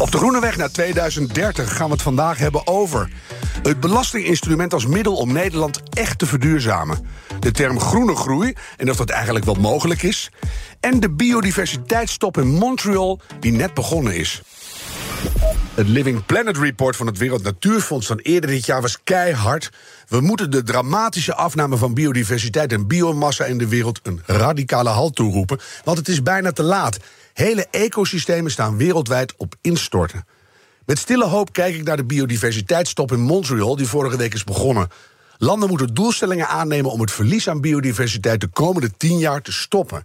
Op de Groene Weg naar 2030 gaan we het vandaag hebben over het belastinginstrument als middel om Nederland echt te verduurzamen. De term groene groei en of dat eigenlijk wel mogelijk is. En de biodiversiteitsstop in Montreal die net begonnen is. Het Living Planet Report van het Wereld Natuurfonds van eerder dit jaar was keihard. We moeten de dramatische afname van biodiversiteit en biomassa in de wereld een radicale halt toeroepen, want het is bijna te laat. Hele ecosystemen staan wereldwijd op instorten. Met stille hoop kijk ik naar de biodiversiteitstop in Montreal, die vorige week is begonnen. Landen moeten doelstellingen aannemen om het verlies aan biodiversiteit de komende tien jaar te stoppen.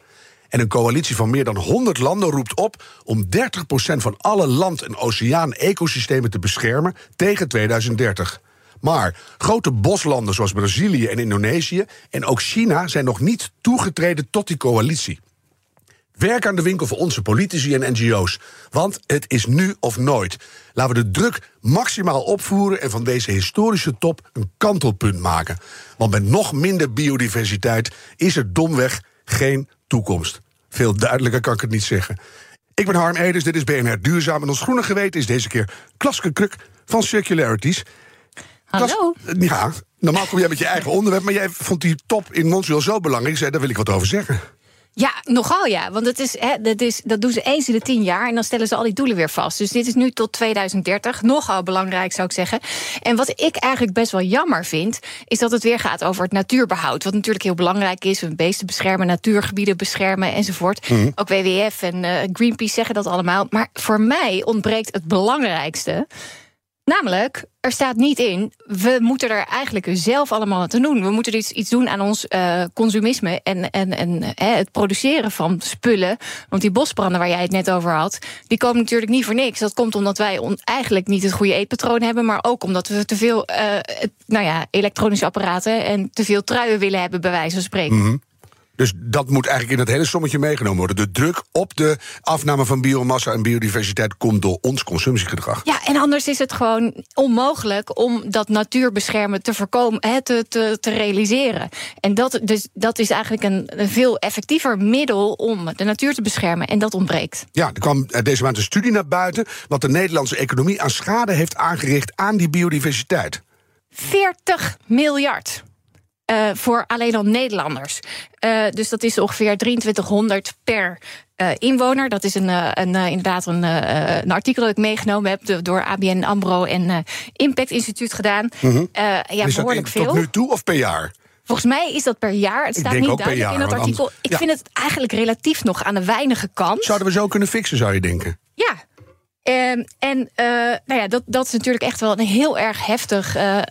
En een coalitie van meer dan 100 landen roept op om 30% van alle land- en oceaan-ecosystemen te beschermen tegen 2030. Maar grote boslanden zoals Brazilië en Indonesië en ook China zijn nog niet toegetreden tot die coalitie. Werk aan de winkel voor onze politici en NGO's. Want het is nu of nooit. Laten we de druk maximaal opvoeren en van deze historische top een kantelpunt maken. Want met nog minder biodiversiteit is er domweg geen toekomst. Veel duidelijker kan ik het niet zeggen. Ik ben Harm Edens, dit is BNR Duurzaam. En ons groene geweten is deze keer Klaske Kruk van Circularities. Hallo. Klas- ja, normaal kom jij met je eigen onderwerp... maar jij vond die top in Montreal zo belangrijk. Zei, daar wil ik wat over zeggen. Ja, nogal ja. Want het is, hè, dat, is, dat doen ze eens in de tien jaar. En dan stellen ze al die doelen weer vast. Dus dit is nu tot 2030. Nogal belangrijk, zou ik zeggen. En wat ik eigenlijk best wel jammer vind. is dat het weer gaat over het natuurbehoud. Wat natuurlijk heel belangrijk is. We beesten beschermen, natuurgebieden beschermen enzovoort. Ook WWF en eh, Greenpeace zeggen dat allemaal. Maar voor mij ontbreekt het belangrijkste. Namelijk, er staat niet in, we moeten er eigenlijk zelf allemaal aan doen. We moeten dus iets doen aan ons eh, consumisme en, en, en hè, het produceren van spullen. Want die bosbranden waar jij het net over had, die komen natuurlijk niet voor niks. Dat komt omdat wij eigenlijk niet het goede eetpatroon hebben, maar ook omdat we te veel eh, nou ja, elektronische apparaten en te veel truien willen hebben, bij wijze van spreken. Dus dat moet eigenlijk in het hele sommetje meegenomen worden. De druk op de afname van biomassa en biodiversiteit komt door ons consumptiegedrag. Ja, en anders is het gewoon onmogelijk om dat natuurbeschermen te voorkomen, te, te, te realiseren. En dat, dus, dat is eigenlijk een, een veel effectiever middel om de natuur te beschermen. En dat ontbreekt. Ja, er kwam eh, deze maand een studie naar buiten... wat de Nederlandse economie aan schade heeft aangericht aan die biodiversiteit. 40 miljard. Eh, voor alleen al Nederlanders. Eh, dus dat is ongeveer 2300 per eh, inwoner. Dat is een, een, inderdaad een, een artikel dat ik meegenomen heb do- door ABN Ambro en Impact Instituut gedaan. Eh, ja, is dat behoorlijk in- veel. tot nu toe of per jaar? Volgens mij is dat per jaar. Het staat niet duidelijk in jaar, dat want artikel. anders- Ik vind het eigenlijk relatief nog aan de weinige kant. Zouden we zo kunnen fixen, zou je denken? Ehm, en eh, nou ja, dat, dat is natuurlijk echt wel een heel erg heftig eh,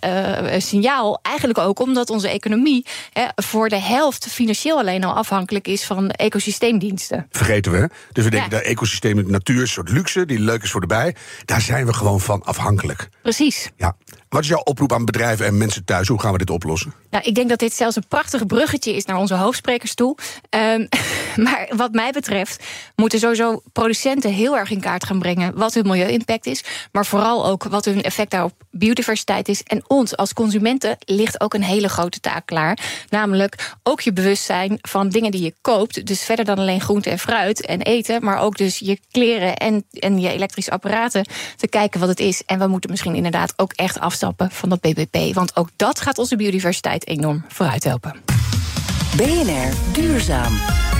eh, signaal. Eigenlijk ook omdat onze economie hè, voor de helft financieel alleen al afhankelijk is van ecosysteemdiensten. Vergeten we. hè? Dus we denken, Ja. dat ecosysteem, natuur is een soort luxe... die leuk is voor de bij. Daar zijn we gewoon van afhankelijk. Precies. Ja. Wat is jouw oproep aan bedrijven en mensen thuis? Hoe gaan we dit oplossen? Nou, ik denk dat dit zelfs een prachtig bruggetje is naar onze hoofdsprekers toe. Ehm, maar wat mij betreft moeten sowieso producenten heel erg in kaart gaan brengen wat hun milieu-impact is, maar vooral ook wat hun effect daar op biodiversiteit is. En ons als consumenten ligt ook een hele grote taak klaar, namelijk ook je bewustzijn van dingen die je koopt. Dus verder dan alleen groente en fruit en eten, maar ook dus je kleren en, en je elektrische apparaten te kijken wat het is. En we moeten misschien inderdaad ook echt afstappen van dat BBP, want ook dat gaat onze biodiversiteit enorm vooruit helpen. BNR Duurzaam.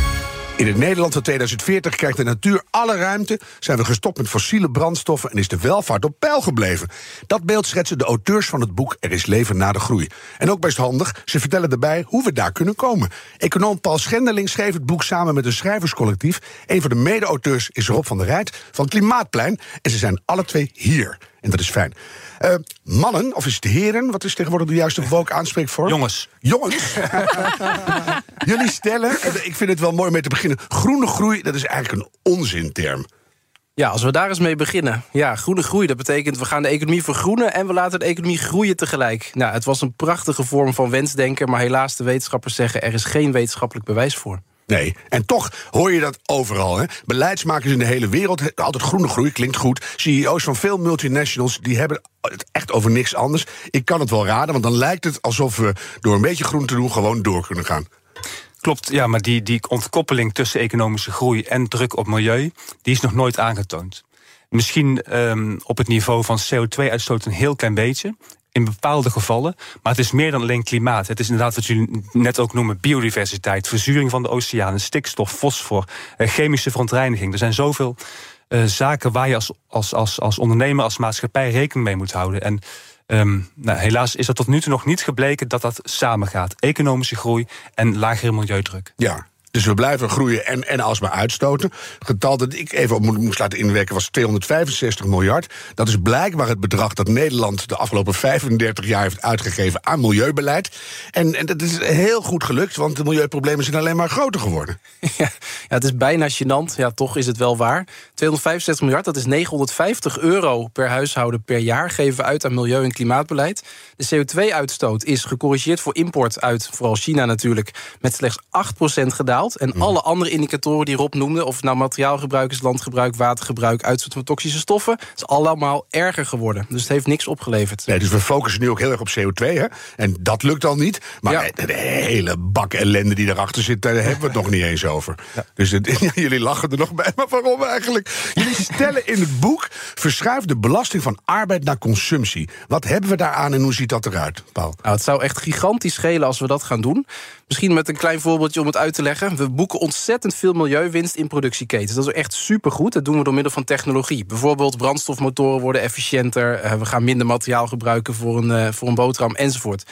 In het Nederland van 2040 krijgt de natuur alle ruimte, zijn we gestopt met fossiele brandstoffen en is de welvaart op peil gebleven. Dat beeld schetsen de auteurs van het boek Er is leven na de groei. En ook best handig, ze vertellen daarbij hoe we daar kunnen komen. Econoom Paul Schendeling schreef het boek samen met een schrijverscollectief. Een van de mede-auteurs is Rob van der Rijt van Klimaatplein. En ze zijn alle twee hier. En dat is fijn. Eh, mannen, of is het heren? Wat is tegenwoordig de juiste woke aanspreekvorm? Jongens. Jongens. Jullie stellen, en ik vind het wel mooi om mee te beginnen. Groene groei, dat is eigenlijk een onzinterm. Ja, als we daar eens mee beginnen. Ja, groene groei, dat betekent we gaan de economie vergroenen... en we laten de economie groeien tegelijk. Nou, het was een prachtige vorm van wensdenken... maar helaas, de wetenschappers zeggen... er is geen wetenschappelijk bewijs voor. Nee, en toch hoor je dat overal. Hè? Beleidsmakers in de hele wereld, altijd groene groei, klinkt goed. CEO's van veel multinationals, die hebben het echt over niks anders. Ik kan het wel raden, want dan lijkt het alsof we door een beetje groen te doen gewoon door kunnen gaan. Klopt, ja, maar die, die ontkoppeling tussen economische groei en druk op milieu, die is nog nooit aangetoond. Misschien um, op het niveau van CO2-uitstoot een heel klein beetje in bepaalde gevallen. Maar het is meer dan alleen klimaat. Het is inderdaad wat jullie net ook noemen: biodiversiteit, verzuring van de oceanen, stikstof, fosfor, eh, chemische verontreiniging. Er zijn zoveel uh, zaken waar je als, als, als, als ondernemer, als maatschappij rekening mee moet houden. En um, nou, helaas is er tot nu toe nog niet gebleken dat dat samengaat. Economische groei en lagere milieudruk. Ja, dus we blijven groeien en, en alsmaar uitstoten. Het getal dat ik even moest laten inwerken was 265 miljard. Dat is blijkbaar het bedrag dat Nederland de afgelopen 35 jaar heeft uitgegeven aan milieubeleid. En, en dat is heel goed gelukt, want de milieuproblemen zijn alleen maar groter geworden. Ja, ja, het is bijna gênant. Ja, toch is het wel waar. 265 miljard, dat is 950 euro per huishouden per jaar... geven we uit aan milieu- en klimaatbeleid. De CO2-uitstoot is gecorrigeerd voor import uit, vooral China natuurlijk... met slechts 8% gedaald. En mhm. alle andere indicatoren die Rob noemde, of het nou materiaalgebruik is, landgebruik, watergebruik, uitstoot van toxische stoffen, is allemaal erger geworden. Dus het heeft niks opgeleverd. Nee, dus we focussen nu ook heel erg op CO2, hè? En dat lukt al niet. Maar de, hele bak ellende die erachter zit, daar hebben we het nog niet eens over. Dus jullie lachen er nog bij, maar waarom eigenlijk? Jullie stellen in het boek: verschuif de belasting van arbeid naar consumptie. Wat hebben we daaraan en hoe ziet dat eruit, Paul? Nou, het zou echt gigantisch schelen als we dat gaan doen. Misschien met een klein voorbeeldje om het uit te leggen. We boeken ontzettend veel milieuwinst in productieketens. Dat is echt supergoed. Dat doen we door middel van technologie. Bijvoorbeeld brandstofmotoren worden efficiënter. Eh, we gaan minder materiaal gebruiken voor een, eh, voor een boterham enzovoort.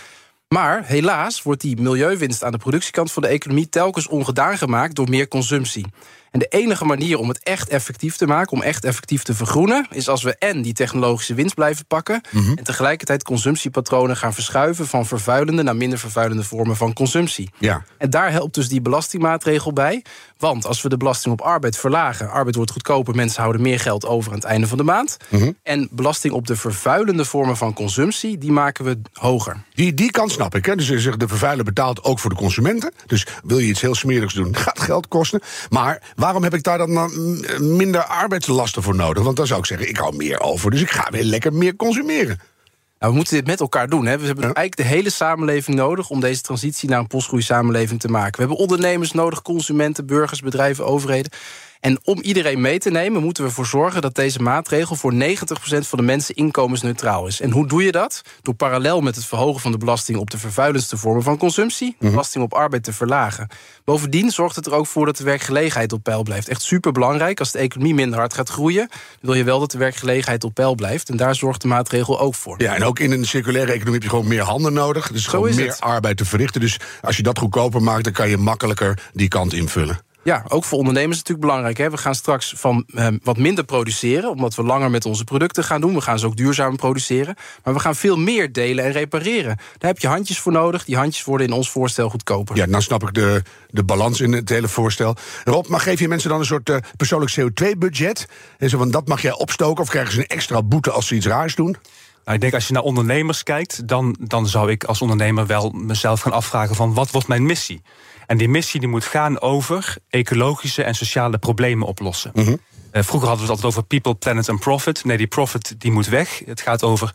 Maar helaas wordt die milieuwinst aan de productiekant van de economie telkens ongedaan gemaakt door meer consumptie. En de enige manier om het echt effectief te maken, om echt effectief te vergroenen, is als we en die technologische winst blijven pakken mhm. en tegelijkertijd consumptiepatronen gaan verschuiven van vervuilende naar minder vervuilende vormen van consumptie. Ja. En daar helpt dus die belastingmaatregel bij. Want als we de belasting op arbeid verlagen, arbeid wordt goedkoper, mensen houden meer geld over aan het einde van de maand. Mhm. En belasting op de vervuilende vormen van consumptie, die maken we hoger. Die, die kant snap ik. Hè? Dus de vervuiler betaalt ook voor de consumenten. Dus wil je iets heel smerigs doen, gaat geld kosten. Maar waarom heb ik daar dan minder arbeidslasten voor nodig? Want dan zou ik zeggen, ik hou meer over, dus ik ga weer lekker meer consumeren. Nou, we moeten dit met elkaar doen. Hè. We hebben eigenlijk de hele samenleving nodig om deze transitie naar een postgroeisamenleving te maken. We hebben ondernemers nodig, consumenten, burgers, bedrijven, overheden. En om iedereen mee te nemen, moeten we ervoor zorgen dat deze maatregel voor 90% van de mensen inkomensneutraal is. En hoe doe je dat? Door parallel met het verhogen van de belasting op de vervuilendste vormen van consumptie, de mhm. belasting op arbeid te verlagen. Bovendien zorgt het er ook voor dat de werkgelegenheid op peil blijft. Echt super belangrijk. Als de economie minder hard gaat groeien, wil je wel dat de werkgelegenheid op peil blijft. En daar zorgt de maatregel ook voor. Ja, en ook in een circulaire economie heb je gewoon meer handen nodig. Dus gewoon meer arbeid te verrichten. Dus als je dat goedkoper maakt, dan kan je makkelijker die kant invullen. Ja, ook voor ondernemers is het natuurlijk belangrijk. Hè? We gaan straks van eh, wat minder produceren, omdat we langer met onze producten gaan doen. We gaan ze ook duurzaam produceren. Maar we gaan veel meer delen en repareren. Daar heb je handjes voor nodig. Die handjes worden in ons voorstel goedkoper. Ja, nou snap ik de, de balans in het hele voorstel. Rob, maar geef je mensen dan een soort uh, persoonlijk CO2-budget? En zo van dat mag jij opstoken of krijgen ze een extra boete als ze iets raars doen? Nou, ik denk als je naar ondernemers kijkt, dan, dan zou ik als ondernemer wel mezelf gaan afvragen van wat wordt mijn missie? En die missie die moet gaan over ecologische en sociale problemen oplossen. Mhm. Eh, vroeger hadden we het altijd over people, planet en profit. Nee, die profit die moet weg. Het gaat over,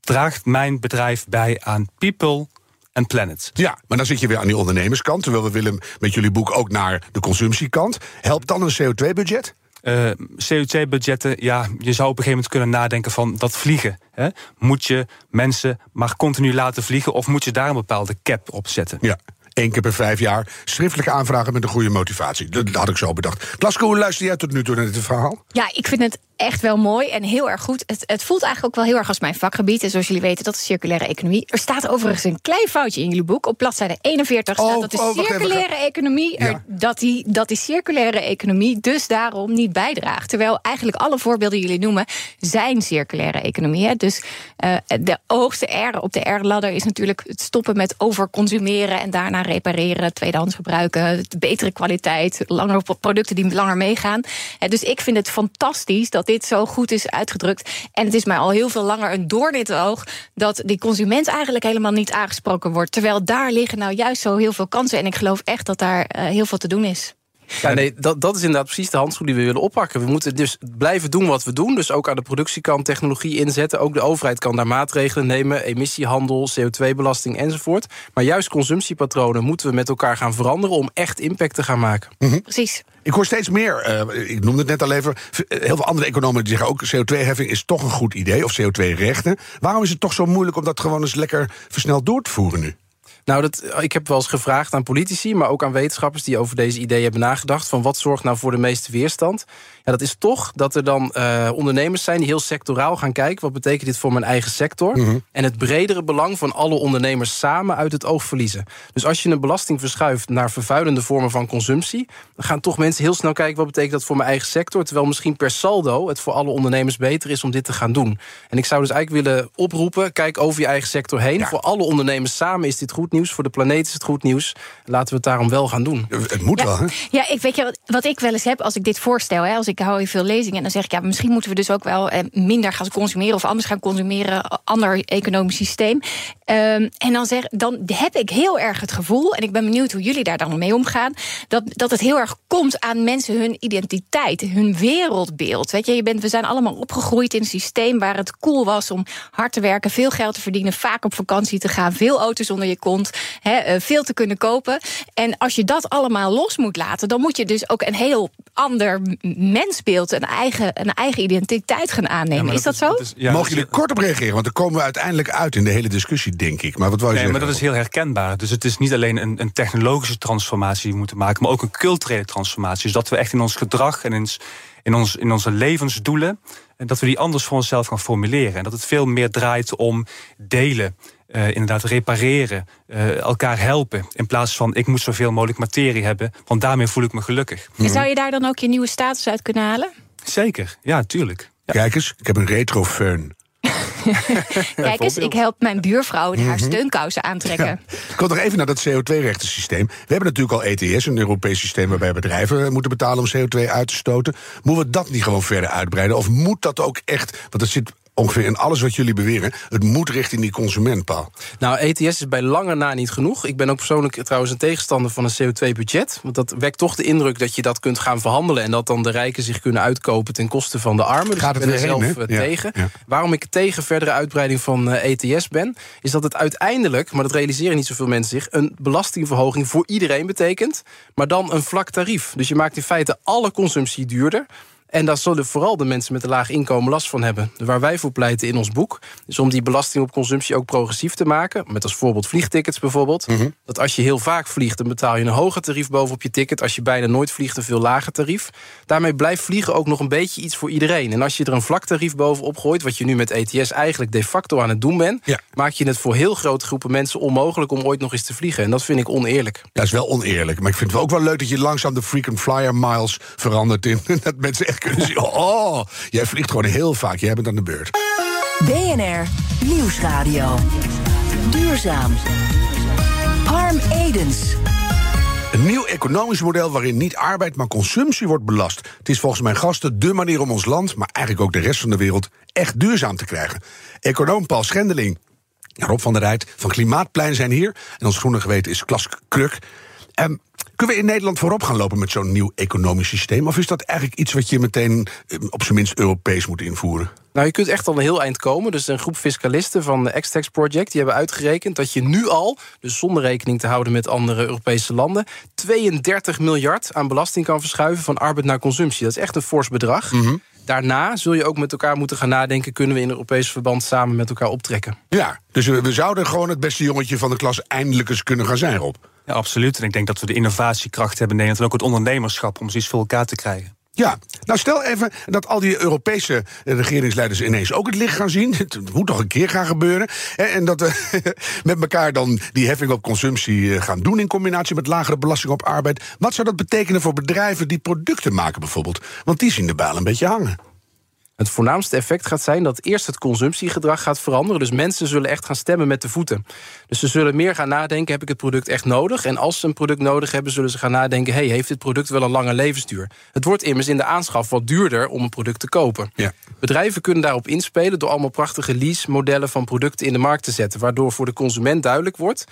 draagt mijn bedrijf bij aan people, en planet. Ja, maar dan zit je weer aan die ondernemerskant. Terwijl we willen met jullie boek ook naar de consumptiekant. Helpt dan een CO2-budget? Uh, eh, CO2-budgetten, ja, je zou op een gegeven moment kunnen nadenken van dat vliegen. Hè? Moet je mensen maar continu laten vliegen of moet je daar een bepaalde cap op zetten? Ja één keer per vijf jaar schriftelijke aanvragen met een goede motivatie. Dat had ik zo bedacht. Klasko, hoe luister jij tot nu toe naar dit verhaal? Ja, ik vind het echt wel mooi en heel erg goed. Het, het voelt eigenlijk ook wel heel erg als mijn vakgebied. En zoals jullie weten, dat is circulaire economie. Er staat overigens een klein foutje in jullie boek. Op bladzijde 41 staat Oh, dat de oh, circulaire economie... er- Ja. dat, die, dat die circulaire economie dus daarom niet bijdraagt. Terwijl eigenlijk alle voorbeelden die jullie noemen... zijn circulaire economie. Hè. Dus eh, de hoogste R op de R-ladder is natuurlijk het stoppen met overconsumeren... en daarna repareren, tweedehands gebruiken... betere kwaliteit, langer producten die langer meegaan. Dus ik vind het fantastisch dat dit zo goed is uitgedrukt. En het is mij al heel veel langer een doorn in oog... dat die consument eigenlijk helemaal niet aangesproken wordt. Terwijl daar liggen nou juist zo heel veel kansen. En ik geloof echt dat daar eh, heel veel te doen is. Ja, nee, dat, dat is inderdaad precies de handschoen die we willen oppakken. We moeten dus blijven doen wat we doen. Dus ook aan de productiekant technologie inzetten. Ook de overheid kan daar maatregelen nemen. Emissiehandel, CO2-belasting enzovoort. Maar juist consumptiepatronen moeten we met elkaar gaan veranderen... om echt impact te gaan maken. Precies. Ik hoor steeds meer, eh, ik noemde het net al even... v- heel veel andere economen die zeggen ook... CO2-heffing is toch een goed idee, of CO2-rechten. Waarom is het toch zo moeilijk om dat gewoon eens lekker versneld door te voeren nu? Nou, dat, ik heb wel eens gevraagd aan politici, maar ook aan wetenschappers die over deze ideeën hebben nagedacht. Van wat zorgt nou voor de meeste weerstand? Ja, dat is toch dat er dan eh, ondernemers zijn die heel sectoraal gaan kijken. Wat betekent dit voor mijn eigen sector? En het bredere belang van alle ondernemers samen uit het oog verliezen. Dus als je een belasting verschuift naar vervuilende vormen van consumptie, dan gaan toch mensen heel snel kijken wat betekent dat voor mijn eigen sector. Terwijl misschien per saldo het voor alle ondernemers beter is om dit te gaan doen. En ik zou dus eigenlijk willen oproepen: kijk over je eigen sector heen. Voor alle ondernemers samen is dit goed nieuws. Voor de planeet is het goed nieuws. Laten we het daarom wel gaan doen. Het moet wel, hè? Ja, ik weet je wat, wat ik wel eens heb als ik dit voorstel. Hè, als ik hou heel veel lezingen en dan zeg ik ja, misschien moeten we dus ook wel eh, minder gaan consumeren of anders gaan consumeren, ander economisch systeem. Ehm, en dan, zeg, dan heb ik heel erg het gevoel, en ik ben benieuwd hoe jullie daar dan mee omgaan, dat, dat het heel erg komt aan mensen hun identiteit, hun wereldbeeld. Weet je, je bent, we zijn allemaal opgegroeid in een systeem waar het cool was om hard te werken, veel geld te verdienen, vaak op vakantie te gaan, veel auto's onder je kont, hè, eh, veel te kunnen kopen. En als je dat allemaal los moet laten, dan moet je dus ook een heel ander mensbeeld, een eigen, een eigen identiteit gaan aannemen. is dat, zo? Mogen jullie kort op reageren? Want daar komen we uiteindelijk uit in de hele discussie, denk ik. Maar wat wou je Nee, maar dat is heel herkenbaar. Dus het is niet alleen een, een technologische transformatie die we moeten maken, maar ook een culturele transformatie. Dus dat we echt in ons gedrag en in, ons- in, ons, in onze levensdoelen, en dat we die anders voor onszelf gaan formuleren. En dat het veel meer draait om delen. Eh, inderdaad, repareren, eh, elkaar helpen. In plaats van ik moet zoveel mogelijk materie hebben, want daarmee voel ik me gelukkig. En zou je daar dan ook je nieuwe status uit kunnen halen? Zeker, ja, tuurlijk. Kijk eens, ik heb een retrofeun. Kijk eens, ik help mijn buurvrouw haar Mhm. steunkousen aantrekken. Ik kom nog even naar dat CO2-rechtensysteem. We hebben natuurlijk al ETS, een Europees systeem waarbij bedrijven moeten betalen om CO2 uit te stoten. Moeten we dat niet gewoon verder uitbreiden? Of moet dat ook echt, want het zit ongeveer in alles wat jullie beweren, het moet richting die consument, Paul. Nou, ETS is bij lange na niet genoeg. Ik ben ook persoonlijk trouwens een tegenstander van een CO2-budget. Want dat wekt toch de indruk dat je dat kunt gaan verhandelen... en dat dan de rijken zich kunnen uitkopen ten koste van de armen. Dus Gaat ik het ben er zelf heen, eh, Ja, tegen. ja. Waarom ik tegen verdere uitbreiding van eh, ETS ben... is dat het uiteindelijk, maar dat realiseren niet zoveel mensen zich... een belastingverhoging voor iedereen betekent... maar dan een vlak tarief. Dus je maakt in feite alle consumptie duurder... En daar zullen vooral de mensen met een laag inkomen last van hebben. Waar wij voor pleiten in ons boek... is om die belasting op consumptie ook progressief te maken. Met als voorbeeld vliegtickets bijvoorbeeld. Dat als je heel vaak vliegt, dan betaal je een hoger tarief bovenop je ticket. Als je bijna nooit vliegt, een veel lager tarief. Daarmee blijft vliegen ook nog een beetje iets voor iedereen. En als je er een vlak tarief bovenop gooit... wat je nu met ETS eigenlijk de facto aan het doen bent... maak je het voor heel grote groepen mensen onmogelijk... om ooit nog eens te vliegen. En dat vind ik oneerlijk. Dat is wel oneerlijk. Maar ik vind het ook wel leuk dat je langzaam de frequent flyer miles verandert in. Dat mensen echt kunnen zien. Oh, jij vliegt gewoon heel vaak. Jij bent aan de beurt. BNR Nieuwsradio. Duurzaam. Harm Edens. Een nieuw economisch model waarin niet arbeid, maar consumptie wordt belast. Het is volgens mijn gasten dé manier om ons land, maar eigenlijk ook de rest van de wereld, echt duurzaam te krijgen. Econoom Paul Schendeling, Rob van der Rijt van Klimaatplein zijn hier. En ons groene geweten is Klas Kruk. Ehm, kunnen we in Nederland voorop gaan lopen met zo'n nieuw economisch systeem? Of is dat eigenlijk iets wat je meteen eh, op zijn minst Europees moet invoeren? Nou, je kunt echt al een heel eind komen. Dus een groep fiscalisten van de X-Tax Project... die hebben uitgerekend dat je nu al, dus zonder rekening te houden... met andere Europese landen, 32 miljard aan belasting kan verschuiven... van arbeid naar consumptie. Dat is echt een fors bedrag. Daarna zul je ook met elkaar moeten gaan nadenken... kunnen we in Europees verband samen met elkaar optrekken. Ja, dus we, we zouden gewoon het beste jongetje van de klas eindelijk eens kunnen gaan zijn, Rob. Ja, absoluut. En ik denk dat we de innovatiekracht hebben in Nederland... en ook het ondernemerschap om zoiets voor elkaar te krijgen. Ja, nou stel even dat al die Europese regeringsleiders ineens ook het licht gaan zien. Het moet toch een keer gaan gebeuren. En dat we met elkaar dan die heffing op consumptie eh, gaan doen in combinatie met lagere belasting op arbeid. Wat zou dat betekenen voor bedrijven die producten maken bijvoorbeeld? Want die zien de bijl een beetje hangen. Het voornaamste effect gaat zijn dat eerst het consumptiegedrag gaat veranderen. Dus mensen zullen echt gaan stemmen met de voeten. Dus ze zullen meer gaan nadenken: heb ik het product echt nodig? En als ze een product nodig hebben, zullen ze gaan nadenken: hey, heeft dit product wel een lange levensduur? Het wordt immers in de aanschaf wat duurder om een product te kopen. Ja. Bedrijven kunnen daarop inspelen door allemaal prachtige lease-modellen van producten in de markt te zetten, waardoor voor de consument duidelijk wordt.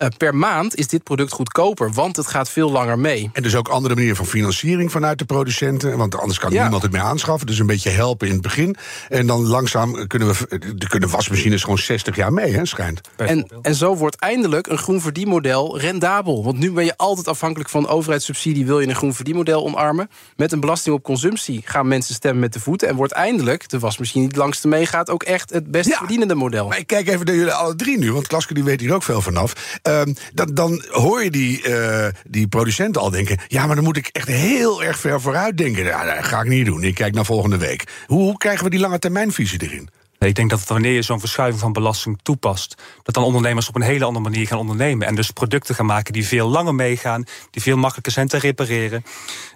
Eh, per maand is dit product goedkoper, want het gaat veel langer mee. En dus ook andere manieren van financiering vanuit de producenten. Want anders kan Ja. niemand het meer aanschaffen. Dus een beetje helpen in het begin. En dan langzaam kunnen we. Kunnen wasmachines gewoon 60 jaar mee, hè, schijnt. En, en zo wordt eindelijk een groen verdienmodel rendabel. Want nu ben je altijd afhankelijk van overheidssubsidie. Wil je een groen verdienmodel omarmen? Met een belasting op consumptie gaan mensen stemmen met de voeten. En wordt eindelijk de wasmachine die het langste meegaat... ook echt het best Ja. verdienende model. Maar ik kijk even naar jullie alle drie nu, want Klaske die weet hier ook veel vanaf. Ehm, dan, dan hoor je die, eh, die producenten al denken... ja, maar dan moet ik echt heel erg ver vooruit denken. Ja, dat ga ik niet doen, ik kijk naar volgende week. Hoe, hoe krijgen we die lange termijnvisie erin? Ik denk dat wanneer je zo'n verschuiving van belasting toepast, dat dan ondernemers op een hele andere manier gaan ondernemen. En dus producten gaan maken die veel langer meegaan, die veel makkelijker zijn te repareren,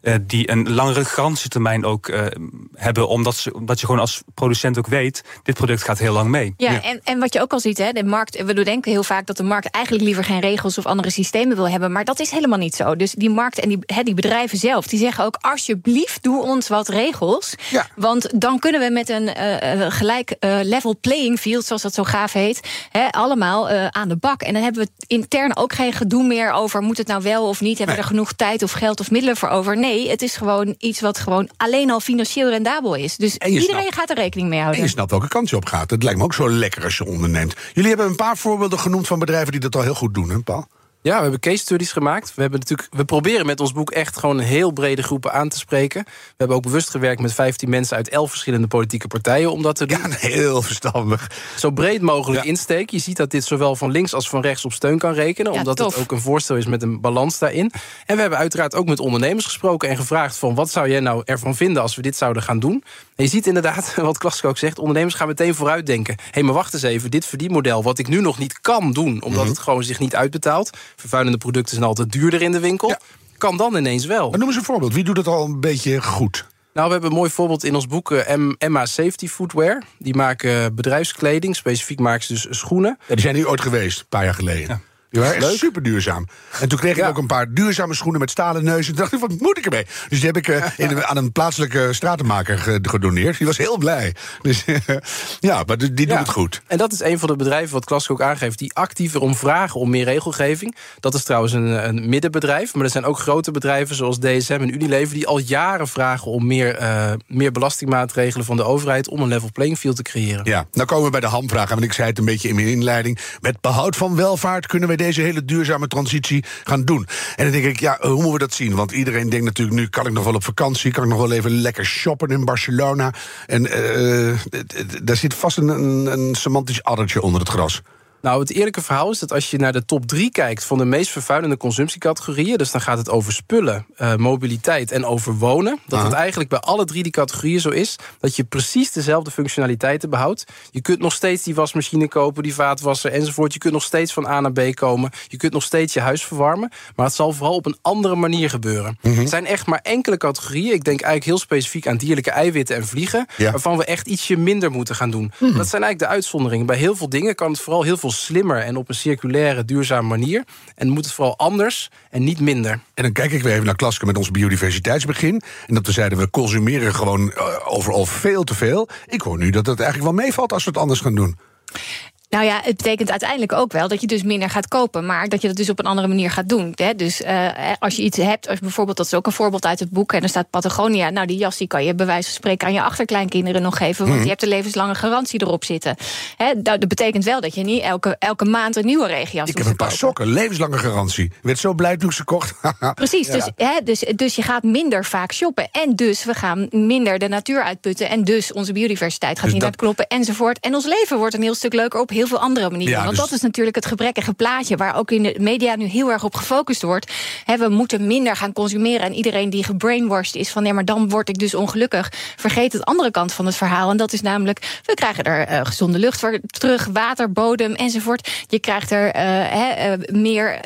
eh, die een langere garantietermijn ook eh, hebben, omdat, ze, omdat je gewoon als producent ook weet, dit product gaat heel lang mee. Ja, En, en wat je ook al ziet, hè, de markt, we denken heel vaak dat de markt eigenlijk liever geen regels of andere systemen wil hebben. Maar dat is helemaal niet zo. Dus die markt en die, hè, die bedrijven zelf, die zeggen ook: alsjeblieft, doe ons wat regels. Ja. Want dan kunnen we met een eh, gelijk level playing field, zoals dat zo gaaf heet, hè, allemaal eh, aan de bak. En dan hebben we intern ook geen gedoe meer over: moet het nou wel of niet? Hebben we er genoeg tijd of geld of middelen voor over? Nee, het is gewoon iets wat gewoon alleen al financieel rendabel is. Dus En iedereen snapt- gaat er rekening mee En houden. je snapt welke kant je op gaat. Het lijkt me ook zo lekker als je onderneemt. Jullie hebben een paar voorbeelden genoemd van bedrijven die dat al heel goed doen, hè, Paul? Ja, we hebben case studies gemaakt. We, hebben natuurlijk, we proberen met ons boek echt gewoon een heel brede groepen aan te spreken. We hebben ook bewust gewerkt met 15 mensen uit 11 verschillende politieke partijen om dat te doen. Ja, heel verstandig. Zo breed mogelijk Ja. insteek. Je ziet dat dit zowel van links als van rechts op steun kan rekenen. Ja, omdat tof. het ook een voorstel is met een balans daarin. En we hebben uiteraard ook met ondernemers gesproken en gevraagd van wat zou jij nou ervan vinden als we dit zouden gaan doen. En je ziet inderdaad, wat Klasko ook zegt, ondernemers gaan meteen vooruitdenken. Hé, maar wacht eens even, dit verdienmodel wat ik nu nog niet kan doen, omdat Mhm. het gewoon zich niet uitbetaalt. Vervuilende producten zijn altijd duurder in de winkel. Ja. Kan dan ineens wel. Maar noem eens een voorbeeld. Wie doet het al een beetje goed? Nou, we hebben een mooi voorbeeld in ons boek eh, Emma Safety Footwear. Die maken bedrijfskleding, specifiek maken ze dus schoenen. Ja, die zijn hier ooit geweest, een paar jaar geleden. Die waren echt super duurzaam. En toen kreeg ik Ja. ook een paar duurzame schoenen met stalen neus. En dacht ik, wat moet ik ermee? Dus die heb ik eh, in een- aan een plaatselijke stratenmaker ge- gedoneerd. Die was heel blij. Dus ja, maar die, die doet het goed. En dat is een van de bedrijven, wat Klaske ook aangeeft, die actief erom vragen om meer regelgeving. Dat is trouwens een, een middenbedrijf. Maar er zijn ook grote bedrijven zoals DSM en Unilever die al jaren vragen om meer, eh, meer belastingmaatregelen van de overheid om een level playing field te creëren. Ja, nou komen we bij de hamvraag. Want ik zei het een beetje in mijn inleiding. Met behoud van welvaart kunnen wij deze hele duurzame transitie gaan doen. En dan denk ik, ja, hoe moeten we dat zien? Want iedereen denkt natuurlijk, nu kan ik nog wel op vakantie. Kan ik nog wel even lekker shoppen in Barcelona. En eh, d- daar zit vast een, een, een semantisch addertje onder het gras. Nou, het eerlijke verhaal is dat als je naar de top drie kijkt van de meest vervuilende consumptiecategorieën, dus dan gaat het over spullen, eh, mobiliteit en over wonen, dat het eigenlijk bij alle drie die categorieën zo is dat je precies dezelfde functionaliteiten behoudt. Je kunt nog steeds die wasmachine kopen, die vaatwasser enzovoort. Je kunt nog steeds van A naar B komen. Je kunt nog steeds je huis verwarmen, maar het zal vooral op een andere manier gebeuren. Er zijn echt maar enkele categorieën. Ik denk eigenlijk heel specifiek aan dierlijke eiwitten en vliegen, Ja. waarvan we echt ietsje minder moeten gaan doen. Dat zijn eigenlijk de uitzonderingen. Bij heel veel dingen kan het vooral heel veel slimmer en op een circulaire, duurzame manier. En moet het vooral anders en niet minder. En dan kijk ik weer even naar Klaske met ons biodiversiteitsbegin. En dat we zeiden, we consumeren gewoon eh, overal veel te veel. Ik hoor nu dat het eigenlijk wel meevalt als we het anders gaan doen. Nou ja, het betekent uiteindelijk ook wel dat je dus minder gaat kopen, maar dat je dat dus op een andere manier gaat doen. Hè? Dus eh, als je iets hebt, als bijvoorbeeld, dat is ook een voorbeeld uit het boek, en er staat Patagonia. Nou, die jas die kan je bij wijze van spreken aan je achterkleinkinderen nog geven, want je hebt een levenslange garantie erop zitten. Hè? Dat betekent wel dat je niet elke, elke maand een nieuwe regenjas Ik heb een paar kopen. sokken, levenslange garantie. Ik werd zo blij toen ik ze kocht. Precies, Ja. dus, hè, dus, dus je gaat minder vaak shoppen. En dus we gaan minder de natuur uitputten. En dus onze biodiversiteit gaat Dus niet dat- uitkloppen enzovoort. En ons leven wordt een heel stuk leuker op heel heel veel andere manieren. Ja, Want dus- dat is natuurlijk het gebrekkige plaatje waar ook in de media nu heel erg op gefocust wordt. We moeten minder gaan consumeren. En iedereen die gebrainwashed is van nee, maar dan word ik dus ongelukkig. Vergeet het andere kant van het verhaal. En dat is namelijk, we krijgen er eh, gezonde lucht voor terug, water, bodem enzovoort. Je krijgt er eh, eh, meer,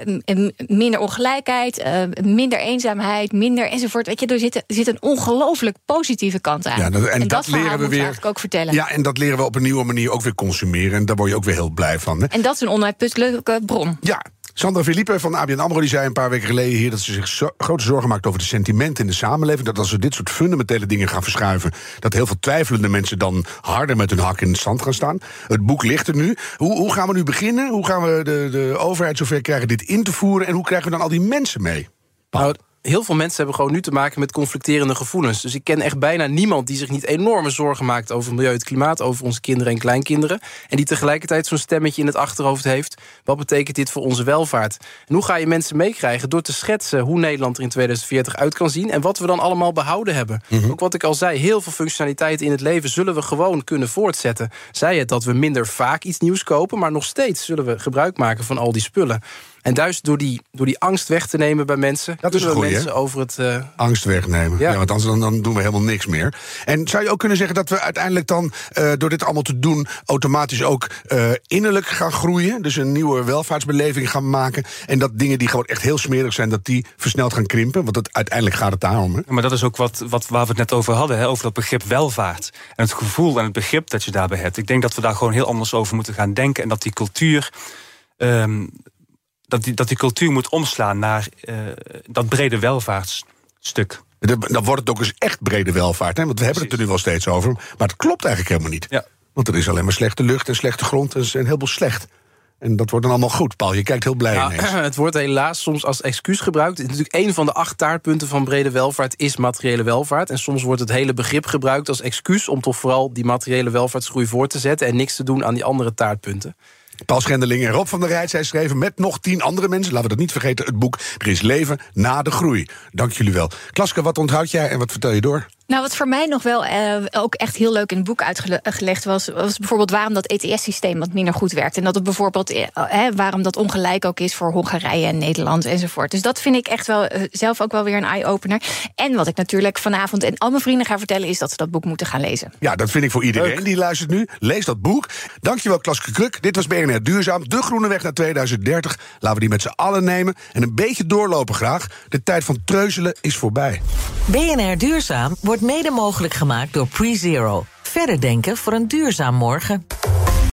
minder ongelijkheid, minder eenzaamheid, minder enzovoort. Weet je, er zit, zit een ongelooflijk positieve kant aan. Ja, dat- en dat leren we weer. ook vertellen. Ja, en dat leren we op een nieuwe manier ook weer consumeren. En daar word je ook weer heel blij van. Hè? En dat is een onuitputtelijke bron. Ja, Sandra Philippe van ABN AMRO die zei een paar weken geleden hier... dat ze zich zo- grote zorgen maakt over de sentimenten in de samenleving. Dat als we dit soort fundamentele dingen gaan verschuiven... dat heel veel twijfelende mensen dan harder met hun hak in het zand gaan staan. Het boek ligt er nu. Hoe, hoe gaan we nu beginnen? Hoe gaan we de, de overheid zover krijgen dit in te voeren? En hoe krijgen we dan al die mensen mee? Nou, heel veel mensen hebben gewoon nu te maken met conflicterende gevoelens. Dus ik ken echt bijna niemand die zich niet enorme zorgen maakt over milieu, het klimaat, over onze kinderen en kleinkinderen. En die tegelijkertijd zo'n stemmetje in het achterhoofd heeft. Wat betekent dit voor onze welvaart? En hoe ga je mensen meekrijgen? Door te schetsen hoe Nederland er in 2040 uit kan zien en wat we dan allemaal behouden hebben. Ook wat ik al zei, heel veel functionaliteiten in het leven zullen we gewoon kunnen voortzetten. Zij het dat we minder vaak iets nieuws kopen, maar nog steeds zullen we gebruik maken van al die spullen. En juist door die, door die angst weg te nemen bij mensen, Dat is mensen over het. eh, Angst wegnemen. Ja. Ja. want anders dan, dan doen we helemaal niks meer. En zou je ook kunnen zeggen dat we uiteindelijk dan, eh, door dit allemaal te doen, automatisch ook eh, innerlijk gaan groeien? Dus een nieuwe welvaartsbeleving gaan maken. En dat dingen die gewoon echt heel smerig zijn, dat die versneld gaan krimpen. Want dat, uiteindelijk gaat het daarom. Hè? Ja, Maar dat is ook wat, wat, waar we het net over hadden, hè, over dat begrip welvaart. En het gevoel en het begrip dat je daarbij hebt. Ik denk dat we daar gewoon heel anders over moeten gaan denken. En dat die cultuur. ehm, dat, die, dat die cultuur moet omslaan naar eh, dat brede welvaartsstuk. Dan wordt het ook eens echt brede welvaart. Hè? Want we hebben het er nu wel steeds over. Maar het klopt eigenlijk helemaal niet. Ja. Want er is alleen maar slechte lucht en slechte grond. En een heleboel slecht. En dat wordt dan allemaal goed. Paul, je kijkt heel blij Ja, ineens. het wordt helaas soms als excuus gebruikt. Het is natuurlijk een van de acht taartpunten van brede welvaart is materiële welvaart. En soms wordt het hele begrip gebruikt als excuus om toch vooral die materiële welvaartsgroei voor te zetten en niks te doen aan die andere taartpunten. Paul Schendeling en Rob van der Rijt, zij schreven met nog tien andere mensen... laten we dat niet vergeten, het boek Er is leven na de groei. Dank jullie wel. Klaske, wat onthoud jij en wat vertel je door? Nou, wat voor mij nog wel eh, ook echt heel leuk in het boek uitgelegd was, was bijvoorbeeld waarom dat ETS-systeem wat minder goed werkt. En dat het bijvoorbeeld, eh, hè, waarom dat ongelijk ook is voor Hongarije en Nederland enzovoort. Dus dat vind ik echt wel eh, zelf ook wel weer een eye-opener. En wat ik natuurlijk vanavond en al mijn vrienden ga vertellen, is dat ze dat boek moeten gaan lezen. Ja, dat vind ik voor iedereen die luistert nu. Lees dat boek. Dankjewel, Klaske Kruk. Dit was BNR Duurzaam, de groene weg naar 2030. Laten we die met z'n allen nemen. En een beetje doorlopen graag. De tijd van treuzelen is voorbij. BNR Duurzaam wordt mede mogelijk gemaakt door PreZero. Verder denken voor een duurzaam morgen.